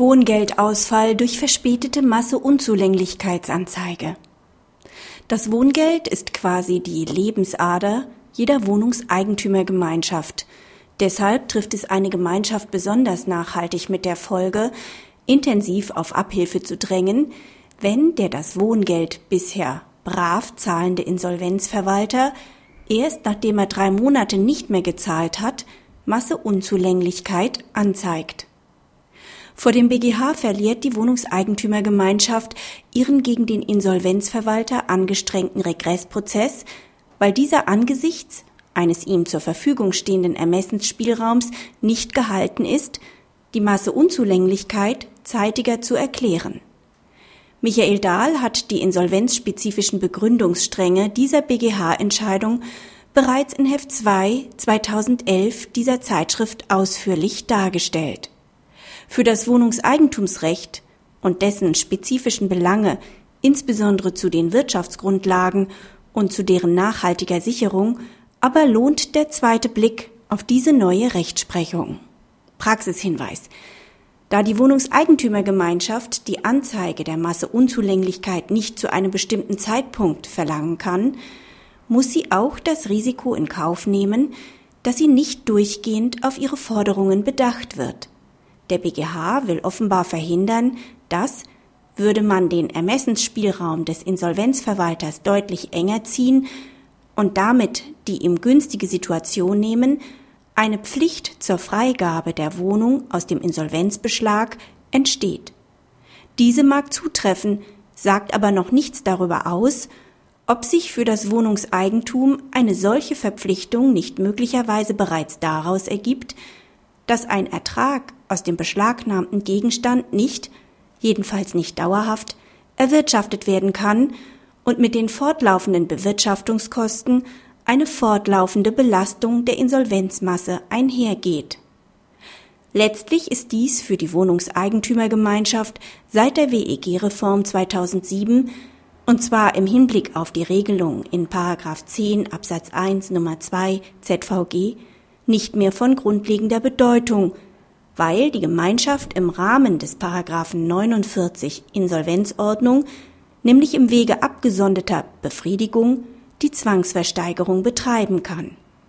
Wohngeldausfall durch verspätete Masseunzulänglichkeitsanzeige. Das Wohngeld ist quasi die Lebensader jeder Wohnungseigentümergemeinschaft. Deshalb trifft es eine Gemeinschaft besonders nachhaltig mit der Folge, intensiv auf Abhilfe zu drängen, wenn der das Wohngeld bisher brav zahlende Insolvenzverwalter erst nachdem er drei Monate nicht mehr gezahlt hat, Masseunzulänglichkeit anzeigt. Vor dem BGH verliert die Wohnungseigentümergemeinschaft ihren gegen den Insolvenzverwalter angestrengten Regressprozess, weil dieser angesichts eines ihm zur Verfügung stehenden Ermessensspielraums nicht gehalten ist, die Masseunzulänglichkeit zeitiger zu erklären. Michael Dahl hat die insolvenzspezifischen Begründungsstränge dieser BGH-Entscheidung bereits in Heft 2 2011 dieser Zeitschrift ausführlich dargestellt. Für das Wohnungseigentumsrecht und dessen spezifischen Belange, insbesondere zu den Wirtschaftsgrundlagen und zu deren nachhaltiger Sicherung, aber lohnt der zweite Blick auf diese neue Rechtsprechung. Praxishinweis. Da die Wohnungseigentümergemeinschaft die Anzeige der Masseunzulänglichkeit nicht zu einem bestimmten Zeitpunkt verlangen kann, muss sie auch das Risiko in Kauf nehmen, dass sie nicht durchgehend auf ihre Forderungen bedacht wird. Der BGH will offenbar verhindern, dass, würde man den Ermessensspielraum des Insolvenzverwalters deutlich enger ziehen und damit die ihm günstige Situation nehmen, eine Pflicht zur Freigabe der Wohnung aus dem Insolvenzbeschlag entsteht. Diese mag zutreffen, sagt aber noch nichts darüber aus, ob sich für das Wohnungseigentum eine solche Verpflichtung nicht möglicherweise bereits daraus ergibt, dass ein Ertrag aus dem beschlagnahmten Gegenstand nicht, jedenfalls nicht dauerhaft, erwirtschaftet werden kann und mit den fortlaufenden Bewirtschaftungskosten eine fortlaufende Belastung der Insolvenzmasse einhergeht. Letztlich ist dies für die Wohnungseigentümergemeinschaft seit der WEG-Reform 2007 und zwar im Hinblick auf die Regelung in 10 Absatz 1 Nummer 2 ZVG nicht mehr von grundlegender Bedeutung, weil die Gemeinschaft im Rahmen des Paragraphen 49 Insolvenzordnung, nämlich im Wege abgesonderter Befriedigung, die Zwangsversteigerung betreiben kann